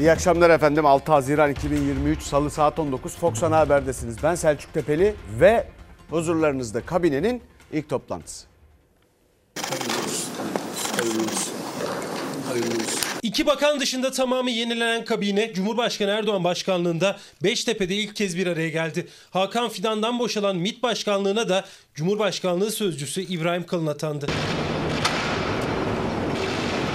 İyi akşamlar efendim. 6 Haziran 2023 Salı saat 19 Fox Ana Haber'desiniz. Ben Selçuk Tepeli ve huzurlarınızda kabinenin ilk toplantısı. İki bakan dışında tamamı yenilenen kabine Cumhurbaşkanı Erdoğan başkanlığında Beştepe'de ilk kez bir araya geldi. Hakan Fidan'dan boşalan MİT başkanlığına da Cumhurbaşkanlığı sözcüsü İbrahim Kalın atandı.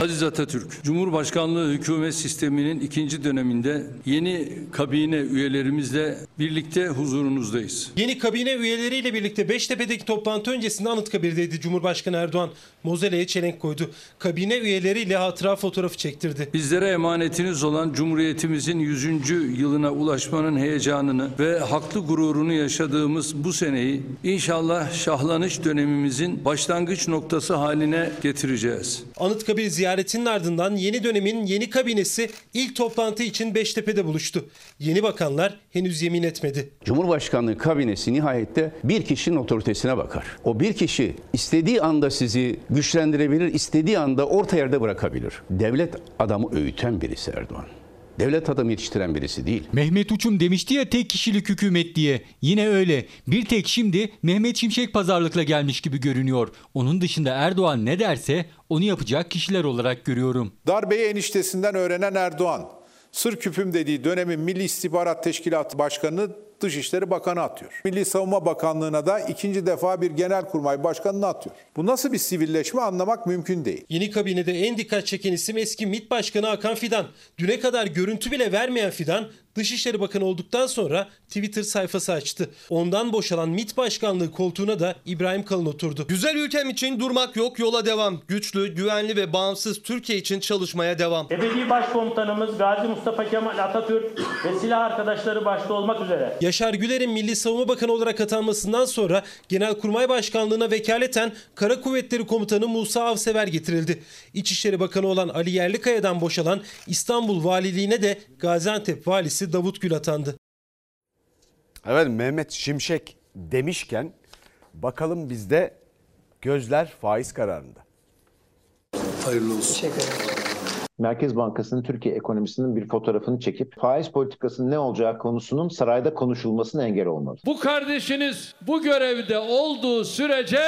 Aziz Atatürk, Cumhurbaşkanlığı hükümet sisteminin ikinci döneminde yeni kabine üyelerimizle birlikte huzurunuzdayız. Yeni kabine üyeleriyle birlikte Beştepe'deki toplantı öncesinde Anıtkabir'deydi Cumhurbaşkanı Erdoğan. Mozeleye çelenk koydu. Kabine üyeleriyle hatıra fotoğrafı çektirdi. Bizlere emanetiniz olan Cumhuriyetimizin 100. yılına ulaşmanın heyecanını ve haklı gururunu yaşadığımız bu seneyi inşallah şahlanış dönemimizin başlangıç noktası haline getireceğiz. Anıtkabir ziyaretinin ardından yeni dönemin yeni kabinesi ilk toplantı için Beştepe'de buluştu. Yeni bakanlar henüz yemin etmedi. Cumhurbaşkanlığı kabinesi nihayette bir kişinin otoritesine bakar. O bir kişi istediği anda sizi güçlendirebilir, istediği anda orta yerde bırakabilir. Devlet adamı öğüten birisi Erdoğan. Devlet adamı yetiştiren birisi değil. Mehmet Uçum demişti ya tek kişilik hükümet diye. Yine öyle. Bir tek şimdi Mehmet Şimşek pazarlıkla gelmiş gibi görünüyor. Onun dışında Erdoğan ne derse onu yapacak kişiler olarak görüyorum. Darbeyi eniştesinden öğrenen Erdoğan, sır küpüm dediği dönemin Milli İstihbarat Teşkilatı Başkanı Dışişleri Bakanı atıyor. Milli Savunma Bakanlığı'na da ikinci defa bir genelkurmay başkanını atıyor. Bu nasıl bir sivilleşme anlamak mümkün değil. Yeni kabinede en dikkat çeken isim eski MİT Başkanı Hakan Fidan. Düne kadar görüntü bile vermeyen Fidan, Dışişleri Bakanı olduktan sonra Twitter sayfası açtı. Ondan boşalan MİT Başkanlığı koltuğuna da İbrahim Kalın oturdu. Güzel ülkem için durmak yok, yola devam. Güçlü, güvenli ve bağımsız Türkiye için çalışmaya devam. Ebedi Başkomutanımız Gazi Mustafa Kemal Atatürk ve silah arkadaşları başta olmak üzere Yaşar Güler'in Milli Savunma Bakanı olarak atanmasından sonra Genelkurmay Başkanlığı'na vekaleten Kara Kuvvetleri Komutanı Musa Avsever getirildi. İçişleri Bakanı olan Ali Yerlikaya'dan boşalan İstanbul Valiliğine de Gaziantep Valisi Davut Gül atandı. Evet Mehmet Şimşek demişken bakalım bizde gözler faiz kararında. Hayırlı olsun. Merkez Bankası'nın Türkiye ekonomisinin bir fotoğrafını çekip faiz politikasının ne olacağı konusunun sarayda konuşulmasına engel olmalı. Bu kardeşiniz bu görevde olduğu sürece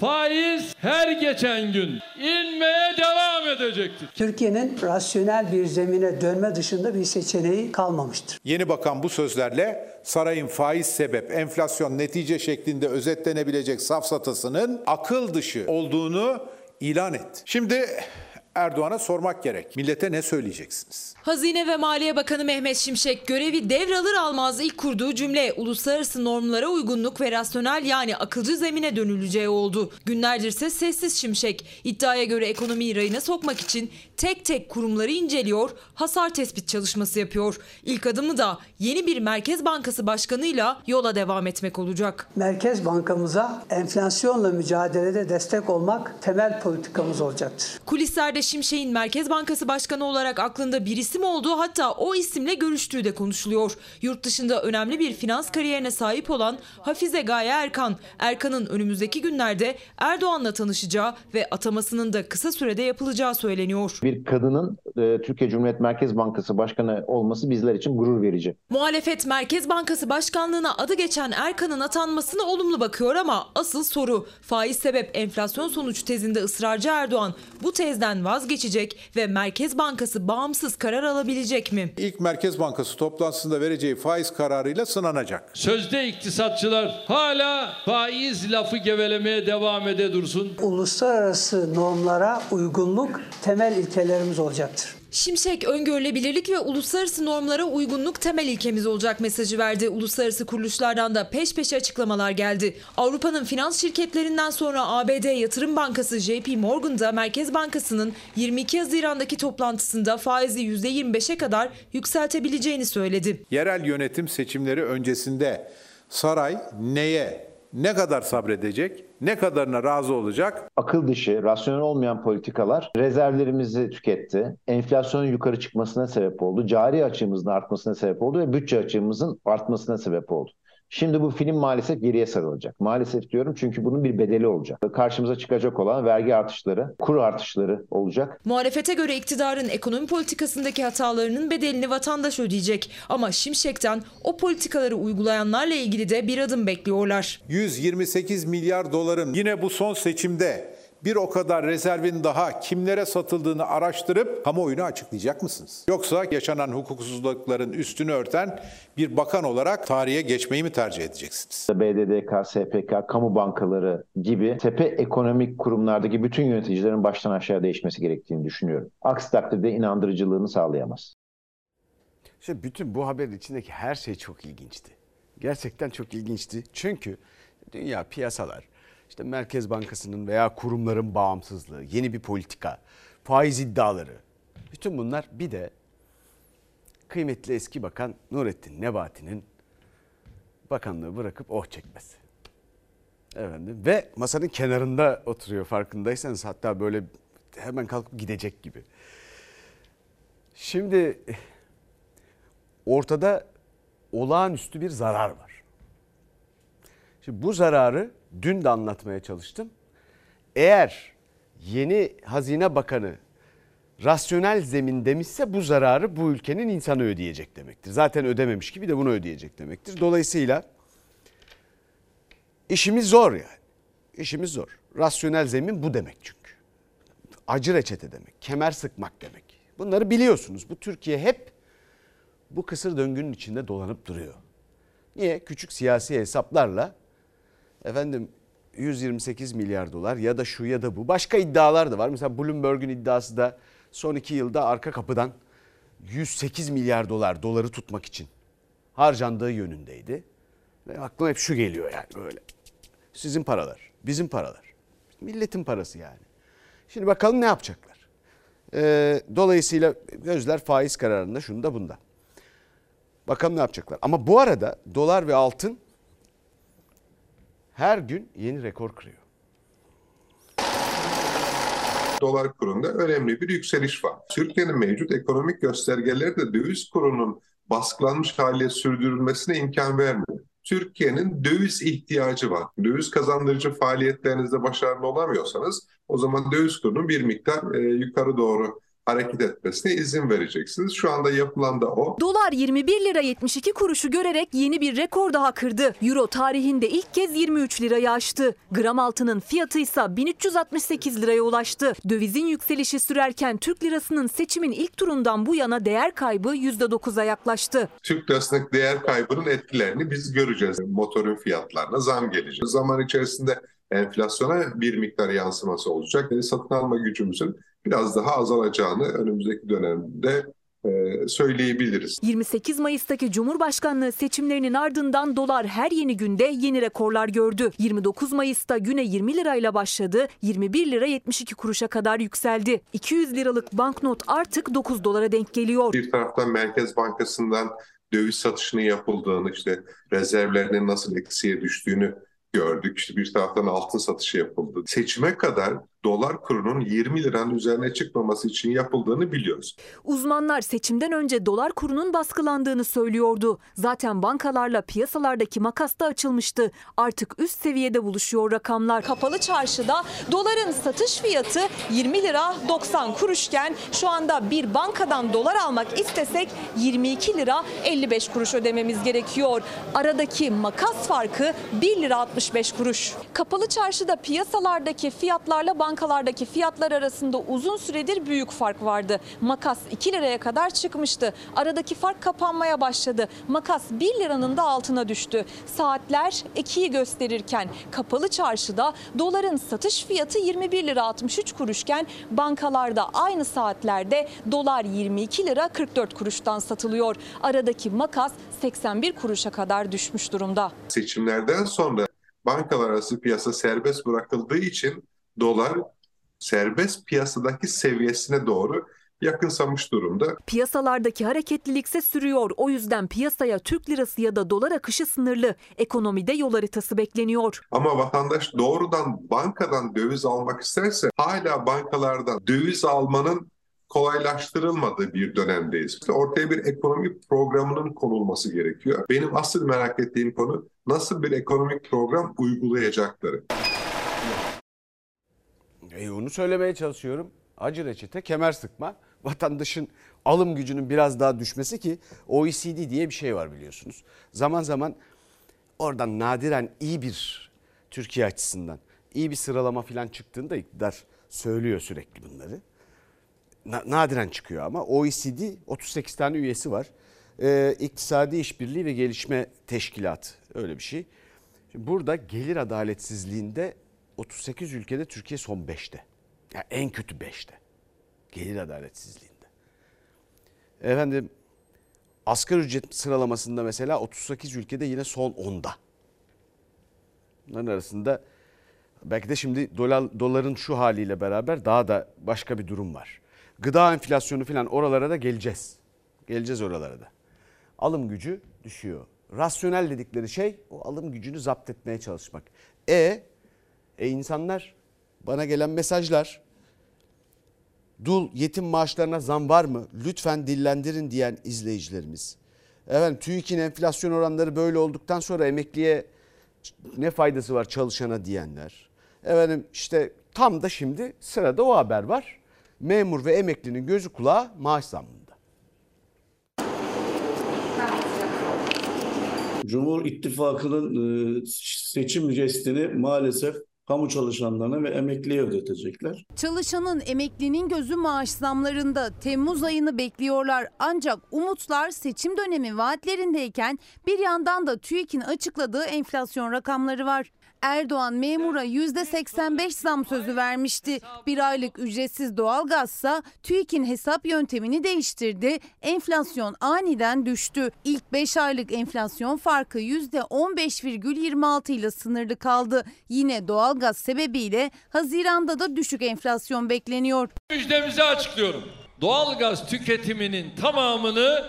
faiz her geçen gün inmeye devam edecektir. Türkiye'nin rasyonel bir zemine dönme dışında bir seçeneği kalmamıştır. Yeni bakan bu sözlerle sarayın faiz sebep, enflasyon netice şeklinde özetlenebilecek safsatasının akıl dışı olduğunu ilan etti. Şimdi Erdoğan'a sormak gerek. Millete ne söyleyeceksiniz? Hazine ve Maliye Bakanı Mehmet Şimşek görevi devralır almaz ilk kurduğu cümle uluslararası normlara uygunluk ve rasyonel yani akılcı zemine dönüleceği oldu. Günlerdirse sessiz Şimşek iddiaya göre ekonomiyi rayına sokmak için tek tek kurumları inceliyor, hasar tespit çalışması yapıyor. İlk adımı da yeni bir Merkez Bankası başkanıyla yola devam etmek olacak. Merkez Bankamıza enflasyonla mücadelede destek olmak temel politikamız olacaktır. Kulislerde Şimşek'in Merkez Bankası Başkanı olarak aklında bir isim olduğu hatta o isimle görüştüğü de konuşuluyor. Yurt dışında önemli bir finans kariyerine sahip olan Hafize Gaye Erkan, Erkan'ın önümüzdeki günlerde Erdoğan'la tanışacağı ve atamasının da kısa sürede yapılacağı söyleniyor. Bir kadının e, Türkiye Cumhuriyet Merkez Bankası Başkanı olması bizler için gurur verici. Muhalefet Merkez Bankası Başkanlığına adı geçen Erkan'ın atanmasına olumlu bakıyor ama asıl soru faiz sebep enflasyon sonuç tezinde ısrarcı Erdoğan bu tezden vazgeçecek ve Merkez Bankası bağımsız karar alabilecek mi? İlk Merkez Bankası toplantısında vereceği faiz kararıyla sınanacak. Sözde iktisatçılar hala faiz lafı gevelemeye devam ede dursun. Uluslararası normlara uygunluk temel ilkelerimiz olacaktır. Şimşek öngörülebilirlik ve uluslararası normlara uygunluk temel ilkemiz olacak mesajı verdi. Uluslararası kuruluşlardan da peş peşe açıklamalar geldi. Avrupa'nın finans şirketlerinden sonra ABD Yatırım Bankası JP Morgan da Merkez Bankası'nın 22 Haziran'daki toplantısında faizi %25'e kadar yükseltebileceğini söyledi. Yerel yönetim seçimleri öncesinde saray neye, ne kadar sabredecek, ne kadarına razı olacak? Akıl dışı, rasyonel olmayan politikalar rezervlerimizi tüketti. Enflasyonun yukarı çıkmasına sebep oldu. Cari açığımızın artmasına sebep oldu ve bütçe açığımızın artmasına sebep oldu. Şimdi bu film maalesef geriye sarılacak. Maalesef diyorum çünkü bunun bir bedeli olacak. Karşımıza çıkacak olan vergi artışları, kur artışları olacak. Muhalefete göre iktidarın ekonomi politikasındaki hatalarının bedelini vatandaş ödeyecek. Ama Şimşek'ten o politikaları uygulayanlarla ilgili de bir adım bekliyorlar. 128 milyar doların yine bu son seçimde bir o kadar rezervin daha kimlere satıldığını araştırıp kamuoyuna açıklayacak mısınız? Yoksa yaşanan hukuksuzlukların üstünü örten bir bakan olarak tarihe geçmeyi mi tercih edeceksiniz? BDDK, SPK, kamu bankaları gibi tepe ekonomik kurumlardaki bütün yöneticilerin baştan aşağı değişmesi gerektiğini düşünüyorum. Aksi takdirde inandırıcılığını sağlayamaz. İşte bütün bu haberin içindeki her şey çok ilginçti. Gerçekten çok ilginçti. Çünkü dünya piyasalar işte Merkez Bankası'nın veya kurumların bağımsızlığı, yeni bir politika, faiz iddiaları. Bütün bunlar bir de kıymetli eski bakan Nurettin Nebati'nin bakanlığı bırakıp oh çekmesi. Efendim ve masanın kenarında oturuyor farkındaysanız hatta böyle hemen kalkıp gidecek gibi. Şimdi ortada olağanüstü bir zarar var. Şimdi bu zararı dün de anlatmaya çalıştım. Eğer yeni Hazine Bakanı rasyonel zemin demişse bu zararı bu ülkenin insanı ödeyecek demektir. Zaten ödememiş gibi de bunu ödeyecek demektir. Dolayısıyla işimiz zor yani. İşimiz zor. Rasyonel zemin bu demek çünkü. Acı reçete demek, kemer sıkmak demek. Bunları biliyorsunuz. Bu Türkiye hep bu kısır döngünün içinde dolanıp duruyor. Niye? Küçük siyasi hesaplarla efendim 128 milyar dolar ya da şu ya da bu. Başka iddialar da var. Mesela Bloomberg'un iddiası da son iki yılda arka kapıdan 108 milyar dolar doları tutmak için harcandığı yönündeydi. Ve aklıma hep şu geliyor yani böyle. Sizin paralar, bizim paralar. Milletin parası yani. Şimdi bakalım ne yapacaklar. Ee, dolayısıyla gözler faiz kararında şunda bunda. Bakalım ne yapacaklar. Ama bu arada dolar ve altın her gün yeni rekor kırıyor. Dolar kurunda önemli bir yükseliş var. Türkiye'nin mevcut ekonomik göstergeleri de döviz kurunun baskılanmış hale sürdürülmesine imkan vermiyor. Türkiye'nin döviz ihtiyacı var. Döviz kazandırıcı faaliyetlerinizde başarılı olamıyorsanız o zaman döviz kurunun bir miktar e, yukarı doğru hareket etmesine izin vereceksiniz. Şu anda yapılan da o. Dolar 21 lira 72 kuruşu görerek yeni bir rekor daha kırdı. Euro tarihinde ilk kez 23 lirayı aştı. Gram altının fiyatı ise 1368 liraya ulaştı. Dövizin yükselişi sürerken Türk lirasının seçimin ilk turundan bu yana değer kaybı %9'a yaklaştı. Türk lirasındaki değer kaybının etkilerini biz göreceğiz. Motorun fiyatlarına zam gelecek. Zaman içerisinde enflasyona bir miktar yansıması olacak. Yani satın alma gücümüzün biraz daha azalacağını önümüzdeki dönemde e, söyleyebiliriz. 28 Mayıs'taki Cumhurbaşkanlığı seçimlerinin ardından dolar her yeni günde yeni rekorlar gördü. 29 Mayıs'ta güne 20 lirayla başladı, 21 lira 72 kuruşa kadar yükseldi. 200 liralık banknot artık 9 dolara denk geliyor. Bir taraftan Merkez Bankası'ndan döviz satışının yapıldığını, işte rezervlerinin nasıl eksiye düştüğünü gördük. İşte bir taraftan altın satışı yapıldı. Seçime kadar dolar kurunun 20 liranın üzerine çıkmaması için yapıldığını biliyoruz. Uzmanlar seçimden önce dolar kurunun baskılandığını söylüyordu. Zaten bankalarla piyasalardaki makas da açılmıştı. Artık üst seviyede buluşuyor rakamlar. Kapalı çarşıda doların satış fiyatı 20 lira 90 kuruşken şu anda bir bankadan dolar almak istesek 22 lira 55 kuruş ödememiz gerekiyor. Aradaki makas farkı 1 lira 65 kuruş. Kapalı çarşıda piyasalardaki fiyatlarla banka bankalardaki fiyatlar arasında uzun süredir büyük fark vardı. Makas 2 liraya kadar çıkmıştı. Aradaki fark kapanmaya başladı. Makas 1 liranın da altına düştü. Saatler 2'yi gösterirken kapalı çarşıda doların satış fiyatı 21 lira 63 kuruşken bankalarda aynı saatlerde dolar 22 lira 44 kuruştan satılıyor. Aradaki makas 81 kuruşa kadar düşmüş durumda. Seçimlerden sonra bankalar arası piyasa serbest bırakıldığı için dolar serbest piyasadaki seviyesine doğru yakınsamış durumda. Piyasalardaki hareketlilik ise sürüyor. O yüzden piyasaya Türk lirası ya da dolar akışı sınırlı. Ekonomide yol haritası bekleniyor. Ama vatandaş doğrudan bankadan döviz almak isterse hala bankalardan döviz almanın kolaylaştırılmadığı bir dönemdeyiz. İşte ortaya bir ekonomik programının konulması gerekiyor. Benim asıl merak ettiğim konu nasıl bir ekonomik program uygulayacakları. E onu söylemeye çalışıyorum. Acı reçete kemer sıkma. Vatandaşın alım gücünün biraz daha düşmesi ki OECD diye bir şey var biliyorsunuz. Zaman zaman oradan nadiren iyi bir Türkiye açısından iyi bir sıralama falan çıktığında iktidar söylüyor sürekli bunları. Na- nadiren çıkıyor ama OECD 38 tane üyesi var. Ee, İktisadi İşbirliği ve Gelişme Teşkilatı öyle bir şey. Şimdi burada gelir adaletsizliğinde 38 ülkede Türkiye son 5'te. Yani en kötü 5'te. Gelir adaletsizliğinde. Efendim asgari ücret sıralamasında mesela 38 ülkede yine son 10'da. Bunların arasında belki de şimdi dolar, doların şu haliyle beraber daha da başka bir durum var. Gıda enflasyonu falan oralara da geleceğiz. Geleceğiz oralara da. Alım gücü düşüyor. Rasyonel dedikleri şey o alım gücünü zapt etmeye çalışmak. E, e insanlar bana gelen mesajlar dul yetim maaşlarına zam var mı? Lütfen dillendirin diyen izleyicilerimiz. Efendim TÜİK'in enflasyon oranları böyle olduktan sonra emekliye ne faydası var çalışana diyenler. Efendim işte tam da şimdi sırada o haber var. Memur ve emeklinin gözü kulağı maaş zammında. Cumhur İttifakı'nın e, seçim jestini maalesef kamu çalışanlarına ve emekliye ödetecekler. Çalışanın emeklinin gözü maaş zamlarında Temmuz ayını bekliyorlar. Ancak umutlar seçim dönemi vaatlerindeyken bir yandan da TÜİK'in açıkladığı enflasyon rakamları var. Erdoğan memura %85 zam sözü vermişti. Bir aylık ücretsiz doğalgazsa TÜİK'in hesap yöntemini değiştirdi. Enflasyon aniden düştü. İlk 5 aylık enflasyon farkı %15,26 ile sınırlı kaldı. Yine doğalgaz sebebiyle Haziran'da da düşük enflasyon bekleniyor. Müjdemizi açıklıyorum. Doğalgaz tüketiminin tamamını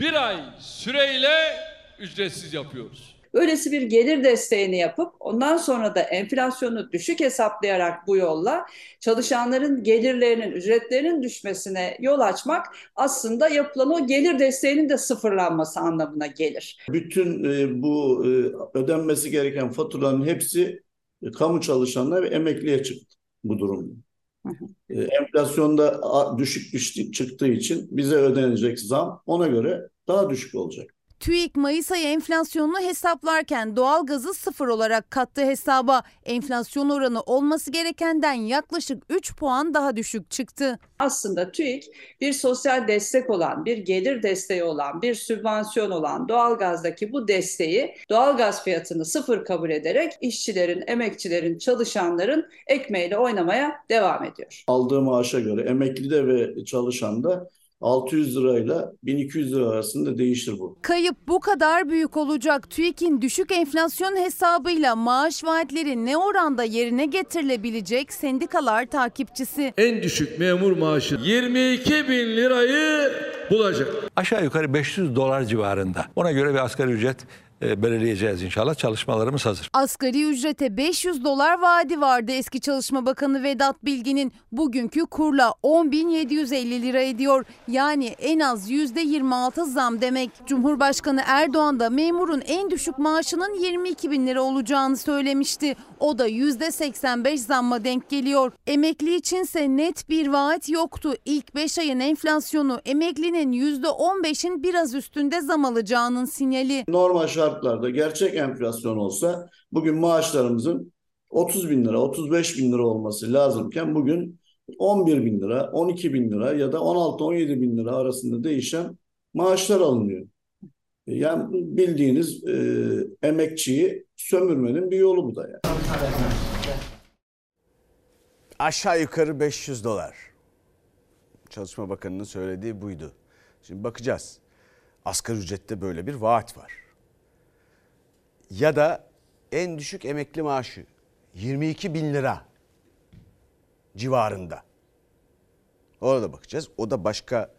bir ay süreyle ücretsiz yapıyoruz. Böylesi bir gelir desteğini yapıp ondan sonra da enflasyonu düşük hesaplayarak bu yolla çalışanların gelirlerinin, ücretlerinin düşmesine yol açmak aslında yapılan o gelir desteğinin de sıfırlanması anlamına gelir. Bütün e, bu e, ödenmesi gereken faturaların hepsi e, kamu çalışanına ve emekliye çıktı bu durumda. E, enflasyonda düşük düştü, çıktığı için bize ödenecek zam ona göre daha düşük olacak. TÜİK Mayıs ayı enflasyonunu hesaplarken doğalgazı sıfır olarak kattı hesaba. Enflasyon oranı olması gerekenden yaklaşık 3 puan daha düşük çıktı. Aslında TÜİK bir sosyal destek olan, bir gelir desteği olan, bir sübvansiyon olan doğalgazdaki bu desteği doğalgaz fiyatını sıfır kabul ederek işçilerin, emekçilerin, çalışanların ekmeğiyle oynamaya devam ediyor. Aldığı maaşa göre emeklide ve çalışanda 600 lirayla 1200 lira arasında değişir bu. Kayıp bu kadar büyük olacak. TÜİK'in düşük enflasyon hesabıyla maaş vaatleri ne oranda yerine getirilebilecek sendikalar takipçisi. En düşük memur maaşı 22 bin lirayı bulacak. Aşağı yukarı 500 dolar civarında. Ona göre bir asgari ücret belirleyeceğiz inşallah. Çalışmalarımız hazır. Asgari ücrete 500 dolar vaadi vardı eski Çalışma Bakanı Vedat Bilgin'in. Bugünkü kurla 10.750 lira ediyor. Yani en az %26 zam demek. Cumhurbaşkanı Erdoğan da memurun en düşük maaşının 22 bin lira olacağını söylemişti. O da %85 zamma denk geliyor. Emekli içinse net bir vaat yoktu. İlk 5 ayın enflasyonu emeklinin %15'in biraz üstünde zam alacağının sinyali. Normal şartlarda gerçek enflasyon olsa bugün maaşlarımızın 30 bin lira, 35 bin lira olması lazımken bugün 11 bin lira, 12 bin lira ya da 16-17 bin lira arasında değişen maaşlar alınıyor. Yani bildiğiniz e, emekçiyi sömürmenin bir yolu bu da yani. Aşağı yukarı 500 dolar. Çalışma Bakanı'nın söylediği buydu. Şimdi bakacağız. Asgari ücrette böyle bir vaat var. Ya da en düşük emekli maaşı 22 bin lira civarında. Orada bakacağız. O da başka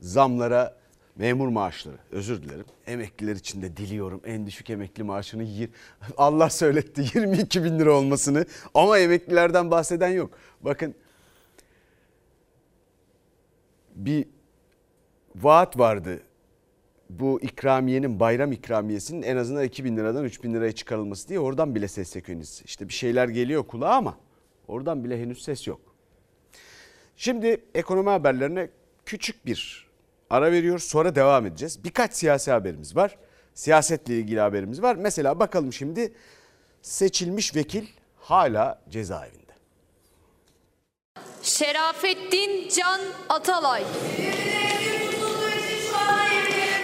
zamlara memur maaşları özür dilerim. Emekliler için de diliyorum en düşük emekli maaşını yir- Allah söyletti 22 bin lira olmasını ama emeklilerden bahseden yok. Bakın bir vaat vardı. Bu ikramiyenin bayram ikramiyesinin en azından 2000 liradan 3000 liraya çıkarılması diye oradan bile ses yok henüz. İşte bir şeyler geliyor kulağa ama oradan bile henüz ses yok. Şimdi ekonomi haberlerine küçük bir ara veriyoruz sonra devam edeceğiz. Birkaç siyasi haberimiz var. Siyasetle ilgili haberimiz var. Mesela bakalım şimdi seçilmiş vekil hala cezaevinde. Şerafettin Can Atalay.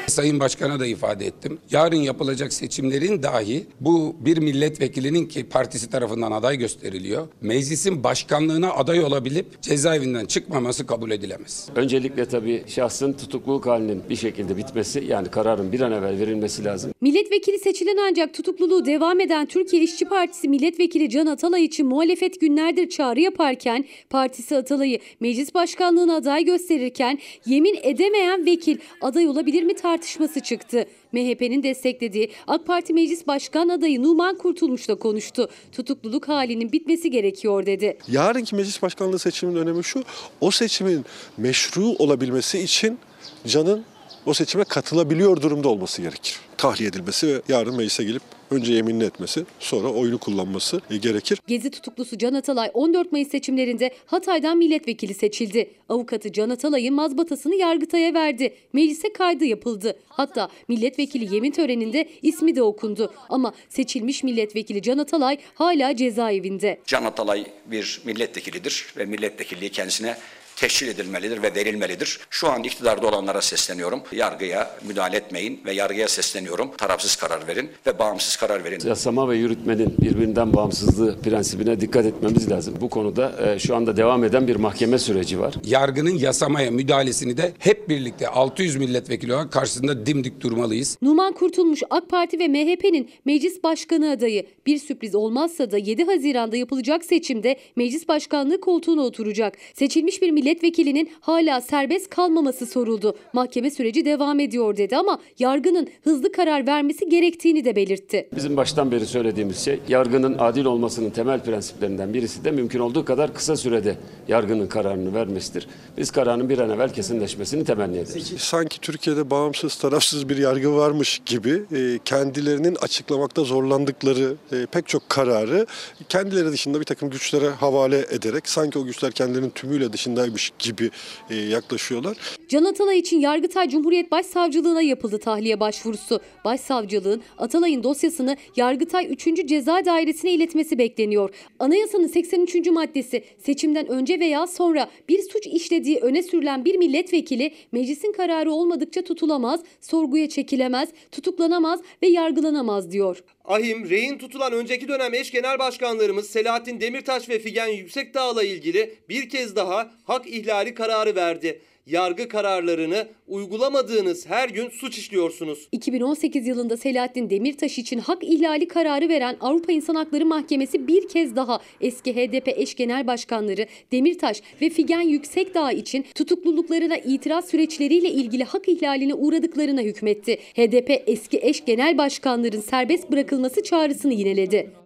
Sayın Başkan'a da ifade ettim. Yarın yapılacak seçimlerin dahi bu bir milletvekilinin ki partisi tarafından aday gösteriliyor. Meclisin başkanlığına aday olabilip cezaevinden çıkmaması kabul edilemez. Öncelikle tabii şahsın tutukluluk halinin bir şekilde bitmesi yani kararın bir an evvel verilmesi lazım. Milletvekili seçilen ancak tutukluluğu devam eden Türkiye İşçi Partisi Milletvekili Can Atalay için muhalefet günlerdir çağrı yaparken partisi Atalay'ı meclis başkanlığına aday gösterirken yemin edemeyen vekil aday olabilir mi tartışması çıktı. MHP'nin desteklediği AK Parti Meclis Başkan adayı Numan Kurtulmuş da konuştu. Tutukluluk halinin bitmesi gerekiyor dedi. Yarınki meclis başkanlığı seçiminin önemi şu. O seçimin meşru olabilmesi için Can'ın o seçime katılabiliyor durumda olması gerekir. Tahliye edilmesi ve yarın meclise gelip önce yeminini etmesi sonra oyunu kullanması e, gerekir. Gezi tutuklusu Can Atalay 14 Mayıs seçimlerinde Hatay'dan milletvekili seçildi. Avukatı Can Atalay'ın mazbatasını Yargıtay'a verdi. Meclise kaydı yapıldı. Hatta milletvekili yemin töreninde ismi de okundu. Ama seçilmiş milletvekili Can Atalay hala cezaevinde. Can Atalay bir milletvekilidir ve milletvekilliği kendisine teşkil edilmelidir ve verilmelidir. Şu an iktidarda olanlara sesleniyorum. Yargıya müdahale etmeyin ve yargıya sesleniyorum. Tarafsız karar verin ve bağımsız karar verin. Yasama ve yürütmenin birbirinden bağımsızlığı prensibine dikkat etmemiz lazım. Bu konuda e, şu anda devam eden bir mahkeme süreci var. Yargının yasamaya müdahalesini de hep birlikte 600 milletvekili olarak karşısında dimdik durmalıyız. Numan Kurtulmuş AK Parti ve MHP'nin meclis başkanı adayı. Bir sürpriz olmazsa da 7 Haziran'da yapılacak seçimde meclis başkanlığı koltuğuna oturacak. Seçilmiş bir milletvekilinin hala serbest kalmaması soruldu. Mahkeme süreci devam ediyor dedi ama yargının hızlı karar vermesi gerektiğini de belirtti. Bizim baştan beri söylediğimiz şey yargının adil olmasının temel prensiplerinden birisi de mümkün olduğu kadar kısa sürede yargının kararını vermesidir. Biz kararın bir an evvel kesinleşmesini temenni ederiz. Sanki Türkiye'de bağımsız, tarafsız bir yargı varmış gibi e, kendilerinin açıklamakta zorlandıkları e, pek çok kararı kendileri dışında bir takım güçlere havale ederek sanki o güçler kendilerinin tümüyle dışındaymış gibi e, yaklaşıyorlar. Can Atalay için Yargıtay Cumhuriyet Başsavcılığına yapıldı tahliye başvurusu. Başsavcılığın Atalay'ın dosyasını Yargıtay 3. Ceza Dairesi'ne iletmesi bekleniyor. Anayasanın 83. maddesi seçimden önce veya sonra bir suç işlediği öne sürülen bir milletvekili meclisin kararı olmadıkça tutulamaz, sorguya çekilemez, tutuklanamaz ve yargılanamaz diyor. Ahim, rehin tutulan önceki dönem eş genel başkanlarımız Selahattin Demirtaş ve Figen Yüksekdağ'la ilgili bir kez daha hak ihlali kararı verdi. Yargı kararlarını uygulamadığınız her gün suç işliyorsunuz. 2018 yılında Selahattin Demirtaş için hak ihlali kararı veren Avrupa İnsan Hakları Mahkemesi bir kez daha eski HDP eş genel başkanları Demirtaş ve Figen Yüksekdağ için tutukluluklarına itiraz süreçleriyle ilgili hak ihlaline uğradıklarına hükmetti. HDP eski eş genel başkanların serbest bırakılması çağrısını yineledi.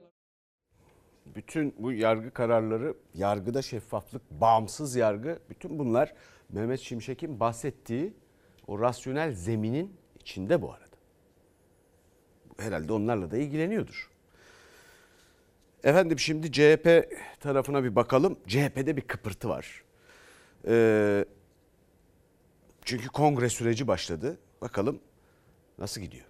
Bütün bu yargı kararları, yargıda şeffaflık, bağımsız yargı, bütün bunlar Mehmet Şimşek'in bahsettiği o rasyonel zeminin içinde bu arada. Herhalde onlarla da ilgileniyordur. Efendim şimdi CHP tarafına bir bakalım. CHP'de bir kıpırtı var. Ee, çünkü kongre süreci başladı. Bakalım nasıl gidiyor?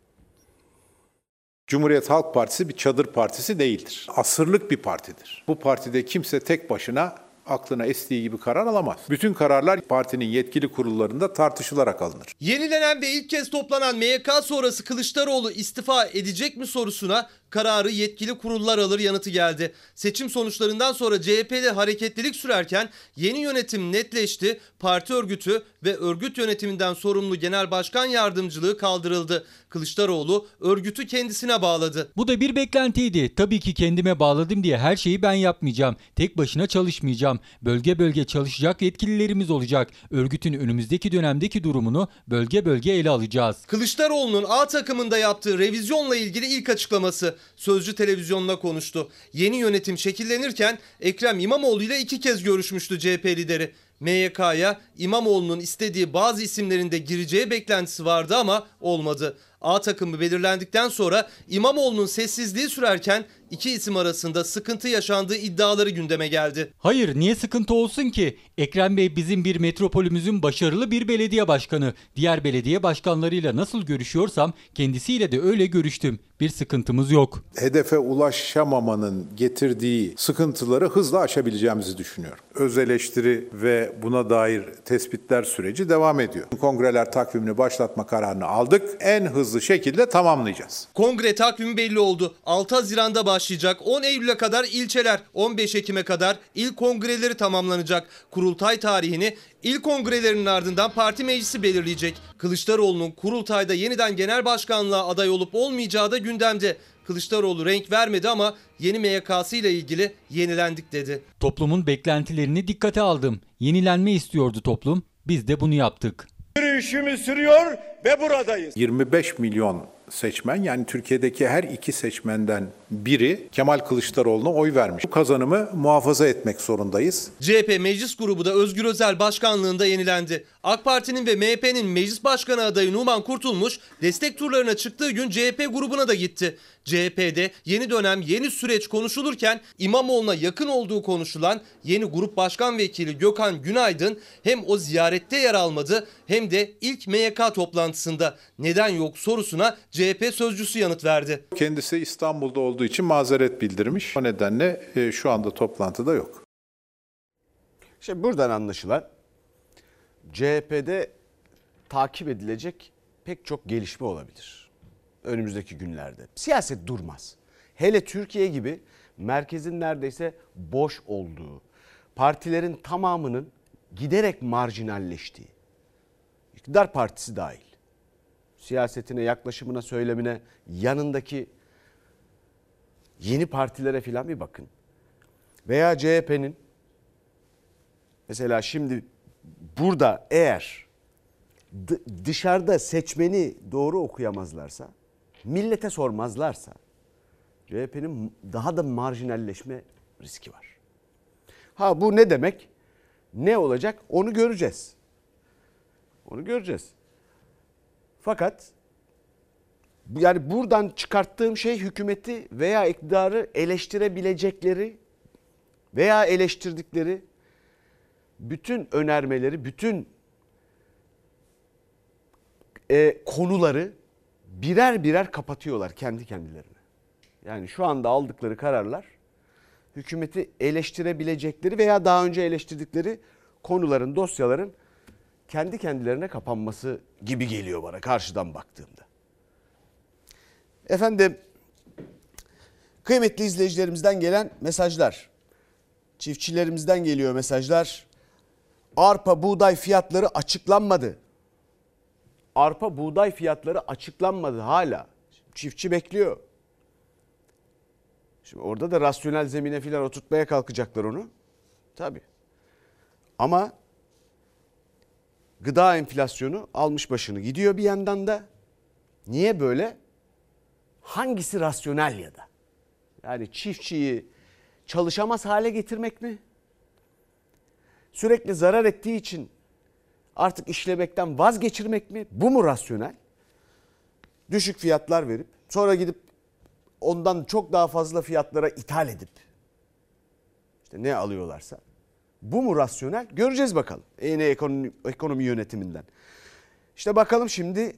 Cumhuriyet Halk Partisi bir çadır partisi değildir. Asırlık bir partidir. Bu partide kimse tek başına aklına estiği gibi karar alamaz. Bütün kararlar partinin yetkili kurullarında tartışılarak alınır. Yenilenen ve ilk kez toplanan MYK sonrası Kılıçdaroğlu istifa edecek mi sorusuna kararı yetkili kurullar alır yanıtı geldi. Seçim sonuçlarından sonra CHP'de hareketlilik sürerken yeni yönetim netleşti. Parti örgütü ve örgüt yönetiminden sorumlu genel başkan yardımcılığı kaldırıldı. Kılıçdaroğlu örgütü kendisine bağladı. Bu da bir beklentiydi. Tabii ki kendime bağladım diye her şeyi ben yapmayacağım. Tek başına çalışmayacağım. Bölge bölge çalışacak yetkililerimiz olacak. Örgütün önümüzdeki dönemdeki durumunu bölge bölge ele alacağız. Kılıçdaroğlu'nun A takımında yaptığı revizyonla ilgili ilk açıklaması Sözcü televizyonuna konuştu. Yeni yönetim şekillenirken Ekrem İmamoğlu ile iki kez görüşmüştü CHP lideri. MYK'ya İmamoğlu'nun istediği bazı isimlerin de gireceği beklentisi vardı ama olmadı. A takımı belirlendikten sonra İmamoğlu'nun sessizliği sürerken iki isim arasında sıkıntı yaşandığı iddiaları gündeme geldi. Hayır niye sıkıntı olsun ki? Ekrem Bey bizim bir metropolümüzün başarılı bir belediye başkanı. Diğer belediye başkanlarıyla nasıl görüşüyorsam kendisiyle de öyle görüştüm. Bir sıkıntımız yok. Hedefe ulaşamamanın getirdiği sıkıntıları hızla aşabileceğimizi düşünüyorum. Öz eleştiri ve buna dair tespitler süreci devam ediyor. Kongreler takvimini başlatma kararını aldık. En hızlı şekilde tamamlayacağız. Kongre takvimi belli oldu. 6 Haziran'da başlayacak. 10 Eylül'e kadar ilçeler, 15 Ekim'e kadar il kongreleri tamamlanacak. Kurultay tarihini il kongrelerinin ardından parti meclisi belirleyecek. Kılıçdaroğlu'nun kurultayda yeniden genel başkanlığa aday olup olmayacağı da gündemde. Kılıçdaroğlu renk vermedi ama yeni MYK'sı ile ilgili yenilendik dedi. Toplumun beklentilerini dikkate aldım. Yenilenme istiyordu toplum. Biz de bunu yaptık. Yürüyüşümüz sürüyor ve buradayız. 25 milyon seçmen yani Türkiye'deki her iki seçmenden biri Kemal Kılıçdaroğlu'na oy vermiş. Bu kazanımı muhafaza etmek zorundayız. CHP meclis grubu da Özgür Özel başkanlığında yenilendi. AK Parti'nin ve MHP'nin meclis başkanı adayı Numan Kurtulmuş destek turlarına çıktığı gün CHP grubuna da gitti. CHP'de yeni dönem yeni süreç konuşulurken İmamoğlu'na yakın olduğu konuşulan yeni grup başkan vekili Gökhan Günaydın hem o ziyarette yer almadı hem de ilk MYK toplantısında neden yok sorusuna CHP sözcüsü yanıt verdi. Kendisi İstanbul'da olduğu için mazeret bildirmiş. O nedenle e, şu anda toplantıda yok. İşte buradan anlaşılan CHP'de takip edilecek pek çok gelişme olabilir önümüzdeki günlerde. Siyaset durmaz. Hele Türkiye gibi merkezin neredeyse boş olduğu, partilerin tamamının giderek marjinalleştiği, iktidar partisi dahil, siyasetine, yaklaşımına, söylemine, yanındaki yeni partilere filan bir bakın. Veya CHP'nin mesela şimdi burada eğer dışarıda seçmeni doğru okuyamazlarsa, millete sormazlarsa CHP'nin daha da marjinalleşme riski var. Ha bu ne demek? Ne olacak? Onu göreceğiz. Onu göreceğiz. Fakat yani buradan çıkarttığım şey hükümeti veya iktidarı eleştirebilecekleri veya eleştirdikleri bütün önermeleri, bütün e, konuları birer birer kapatıyorlar kendi kendilerine. Yani şu anda aldıkları kararlar hükümeti eleştirebilecekleri veya daha önce eleştirdikleri konuların, dosyaların kendi kendilerine kapanması gibi geliyor bana karşıdan baktığımda. Efendim kıymetli izleyicilerimizden gelen mesajlar. Çiftçilerimizden geliyor mesajlar. Arpa buğday fiyatları açıklanmadı. Arpa buğday fiyatları açıklanmadı hala. Çiftçi bekliyor. Şimdi orada da rasyonel zemine filan oturtmaya kalkacaklar onu. Tabii. Ama gıda enflasyonu almış başını gidiyor bir yandan da. Niye böyle? Hangisi rasyonel ya da? Yani çiftçiyi çalışamaz hale getirmek mi? Sürekli zarar ettiği için artık işlemekten vazgeçirmek mi? Bu mu rasyonel? Düşük fiyatlar verip sonra gidip ondan çok daha fazla fiyatlara ithal edip işte ne alıyorlarsa. Bu mu rasyonel? Göreceğiz bakalım. Yeni ekonomi, ekonomi yönetiminden. İşte bakalım şimdi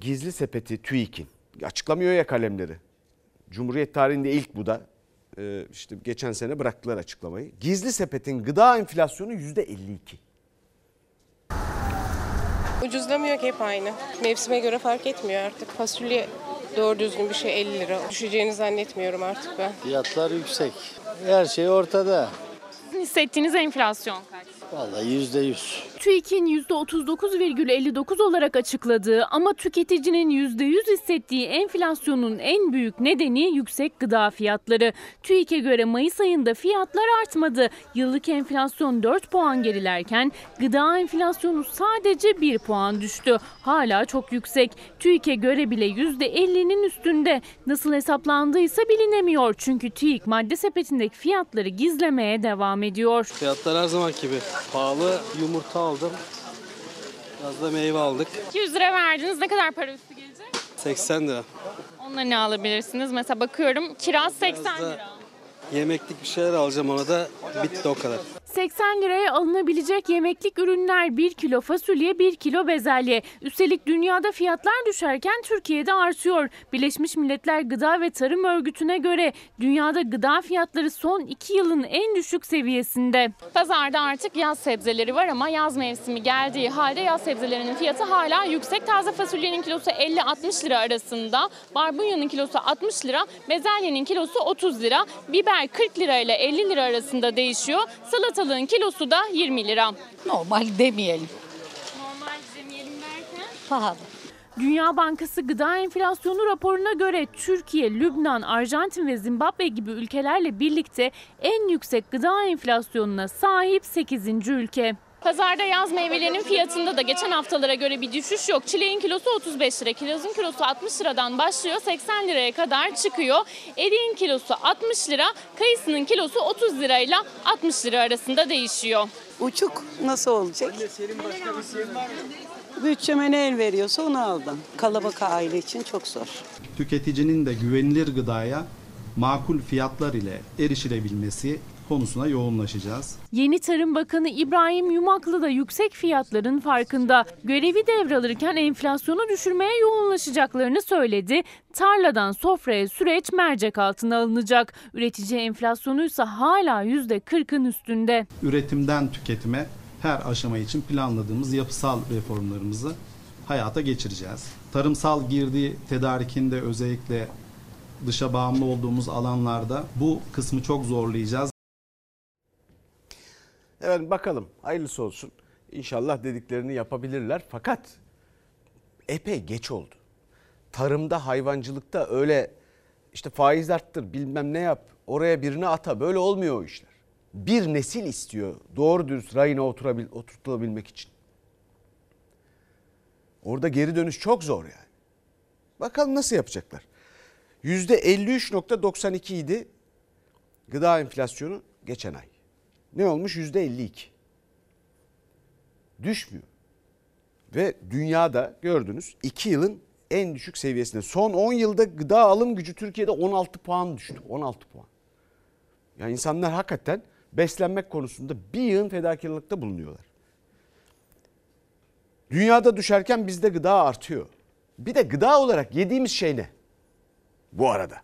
gizli sepeti TÜİK'in açıklamıyor ya kalemleri. Cumhuriyet tarihinde ilk bu da. Ee, işte geçen sene bıraktılar açıklamayı. Gizli sepetin gıda enflasyonu yüzde 52. Ucuzlamıyor ki hep aynı. Mevsime göre fark etmiyor artık. Fasulye doğru düzgün bir şey 50 lira. Düşeceğini zannetmiyorum artık ben. Fiyatlar yüksek. Her şey ortada. Sizin hissettiğiniz enflasyon kaç? Vallahi yüzde yüz. TÜİK'in %39,59 olarak açıkladığı ama tüketicinin %100 hissettiği enflasyonun en büyük nedeni yüksek gıda fiyatları. TÜİK'e göre Mayıs ayında fiyatlar artmadı. Yıllık enflasyon 4 puan gerilerken gıda enflasyonu sadece 1 puan düştü. Hala çok yüksek. TÜİK'e göre bile %50'nin üstünde. Nasıl hesaplandıysa bilinemiyor. Çünkü TÜİK madde sepetindeki fiyatları gizlemeye devam ediyor. Fiyatlar her zaman gibi. Pahalı yumurta aldım. Biraz da meyve aldık. 200 lira verdiniz. Ne kadar para üstü gelecek? 80 lira. Onunla ne alabilirsiniz? Mesela bakıyorum kiraz 80 lira. Yemeklik bir şeyler alacağım ona da bitti o kadar. 80 liraya alınabilecek yemeklik ürünler 1 kilo fasulye 1 kilo bezelye. Üstelik dünyada fiyatlar düşerken Türkiye'de artıyor. Birleşmiş Milletler Gıda ve Tarım Örgütü'ne göre dünyada gıda fiyatları son 2 yılın en düşük seviyesinde. Pazarda artık yaz sebzeleri var ama yaz mevsimi geldiği halde yaz sebzelerinin fiyatı hala yüksek. Taze fasulyenin kilosu 50-60 lira arasında, barbunyanın kilosu 60 lira, bezelyenin kilosu 30 lira, biber 40 lira ile 50 lira arasında değişiyor. Salatalığın kilosu da 20 lira. Normal demeyelim. Normal demeyelim derken? Pahalı. Dünya Bankası gıda enflasyonu raporuna göre Türkiye, Lübnan, Arjantin ve Zimbabwe gibi ülkelerle birlikte en yüksek gıda enflasyonuna sahip 8. ülke. Pazarda yaz meyvelerinin fiyatında da geçen haftalara göre bir düşüş yok. Çileğin kilosu 35 lira, kirazın kilosu 60 liradan başlıyor 80 liraya kadar çıkıyor. Eriğin kilosu 60 lira, kayısının kilosu 30 lirayla 60 lira arasında değişiyor. Uçuk nasıl olacak? Bütçeme ne el veriyorsa onu aldım. Kalabalık aile için çok zor. Tüketicinin de güvenilir gıdaya makul fiyatlar ile erişilebilmesi konusuna yoğunlaşacağız. Yeni Tarım Bakanı İbrahim Yumaklı da yüksek fiyatların farkında. Görevi devralırken enflasyonu düşürmeye yoğunlaşacaklarını söyledi. Tarladan sofraya süreç mercek altına alınacak. Üretici enflasyonuysa hala %40'ın üstünde. Üretimden tüketime her aşama için planladığımız yapısal reformlarımızı hayata geçireceğiz. Tarımsal girdi tedarikinde özellikle dışa bağımlı olduğumuz alanlarda bu kısmı çok zorlayacağız. Evet bakalım hayırlısı olsun. İnşallah dediklerini yapabilirler. Fakat epey geç oldu. Tarımda, hayvancılıkta öyle işte faiz arttır bilmem ne yap oraya birini ata böyle olmuyor o işler. Bir nesil istiyor doğru dürüst rayına oturabil, oturtulabilmek için. Orada geri dönüş çok zor yani. Bakalım nasıl yapacaklar. %53.92 idi gıda enflasyonu geçen ay. Ne olmuş? %52. Düşmüyor. Ve dünyada gördünüz 2 yılın en düşük seviyesinde. Son 10 yılda gıda alım gücü Türkiye'de 16 puan düştü. 16 puan. Yani insanlar hakikaten beslenmek konusunda bir yığın fedakarlıkta bulunuyorlar. Dünyada düşerken bizde gıda artıyor. Bir de gıda olarak yediğimiz şey ne? Bu arada.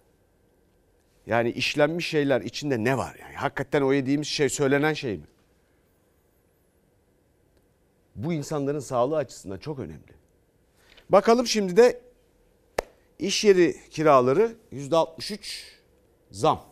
Yani işlenmiş şeyler içinde ne var yani? Hakikaten o yediğimiz şey söylenen şey mi? Bu insanların sağlığı açısından çok önemli. Bakalım şimdi de iş yeri kiraları %63 zam.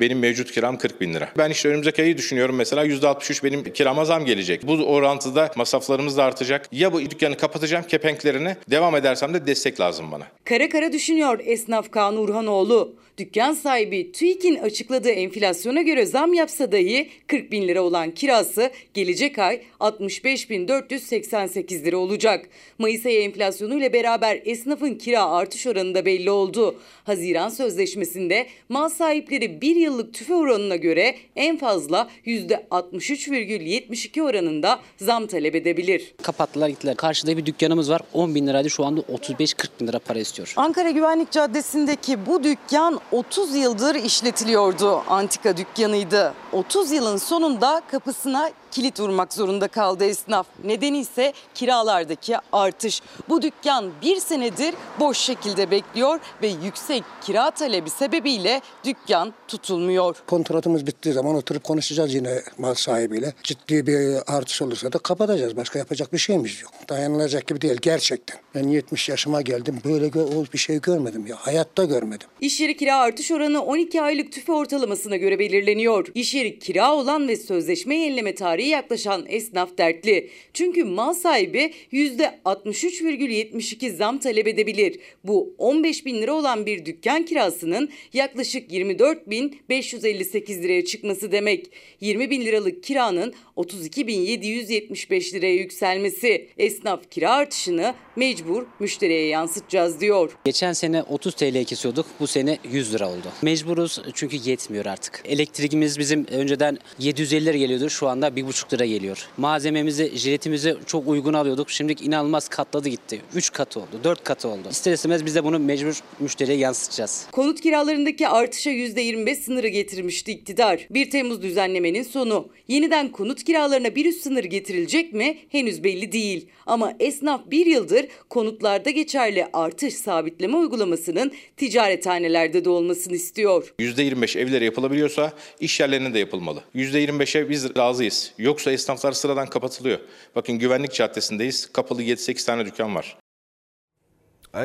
Benim mevcut kiram 40 bin lira. Ben işte önümüzdeki ayı düşünüyorum mesela %63 benim kirama zam gelecek. Bu orantıda masraflarımız da artacak. Ya bu dükkanı kapatacağım kepenklerini devam edersem de destek lazım bana. Kara kara düşünüyor esnaf Kaan Urhanoğlu. Dükkan sahibi TÜİK'in açıkladığı enflasyona göre zam yapsa dahi 40 bin lira olan kirası gelecek ay 65.488 lira olacak. Mayıs ayı enflasyonu ile beraber esnafın kira artış oranı da belli oldu. Haziran sözleşmesinde mal sahipleri bir yıllık tüfe oranına göre en fazla %63,72 oranında zam talep edebilir. Kapattılar gittiler. Karşıda bir dükkanımız var. 10 bin liraydı şu anda 35-40 bin lira para istiyor. Ankara Güvenlik Caddesi'ndeki bu dükkan 30 yıldır işletiliyordu. Antika dükkanıydı. 30 yılın sonunda kapısına kilit vurmak zorunda kaldı esnaf. Nedeni ise kiralardaki artış. Bu dükkan bir senedir boş şekilde bekliyor ve yüksek kira talebi sebebiyle dükkan tutulmuyor. Kontratımız bittiği zaman oturup konuşacağız yine mal sahibiyle. Ciddi bir artış olursa da kapatacağız. Başka yapacak bir şeyimiz yok. Dayanılacak gibi değil gerçekten. Ben 70 yaşıma geldim. Böyle bir şey görmedim ya. Hayatta görmedim. İş yeri kira artış oranı 12 aylık tüfe ortalamasına göre belirleniyor. İş yeri kira olan ve sözleşme yenileme tarihi yaklaşan esnaf dertli. Çünkü mal sahibi %63,72 zam talep edebilir. Bu 15 bin lira olan bir dükkan kirasının yaklaşık 24.558 liraya çıkması demek. 20 bin liralık kiranın 32.775 liraya yükselmesi. Esnaf kira artışını mecbur müşteriye yansıtacağız diyor. Geçen sene 30 TL kesiyorduk. Bu sene 100 lira oldu. Mecburuz çünkü yetmiyor artık. Elektriğimiz bizim önceden 750 lira geliyordu. Şu anda 1,5 lira geliyor. Malzememizi, jiletimizi çok uygun alıyorduk. Şimdi inanılmaz katladı gitti. 3 katı oldu, 4 katı oldu. İster istemez biz de bunu mecbur müşteriye yansıtacağız. Konut kiralarındaki artışa %25 sınırı getirmişti iktidar. 1 Temmuz düzenlemenin sonu. Yeniden konut kiralarına bir üst sınır getirilecek mi henüz belli değil. Ama esnaf bir yıldır konutlarda geçerli artış sabitleme uygulamasının ticarethanelerde de olmasını istiyor. %25 evlere yapılabiliyorsa iş yerlerine de yapılmalı. %25'e biz razıyız. Yoksa esnaflar sıradan kapatılıyor. Bakın Güvenlik Caddesi'ndeyiz. Kapalı 7-8 tane dükkan var.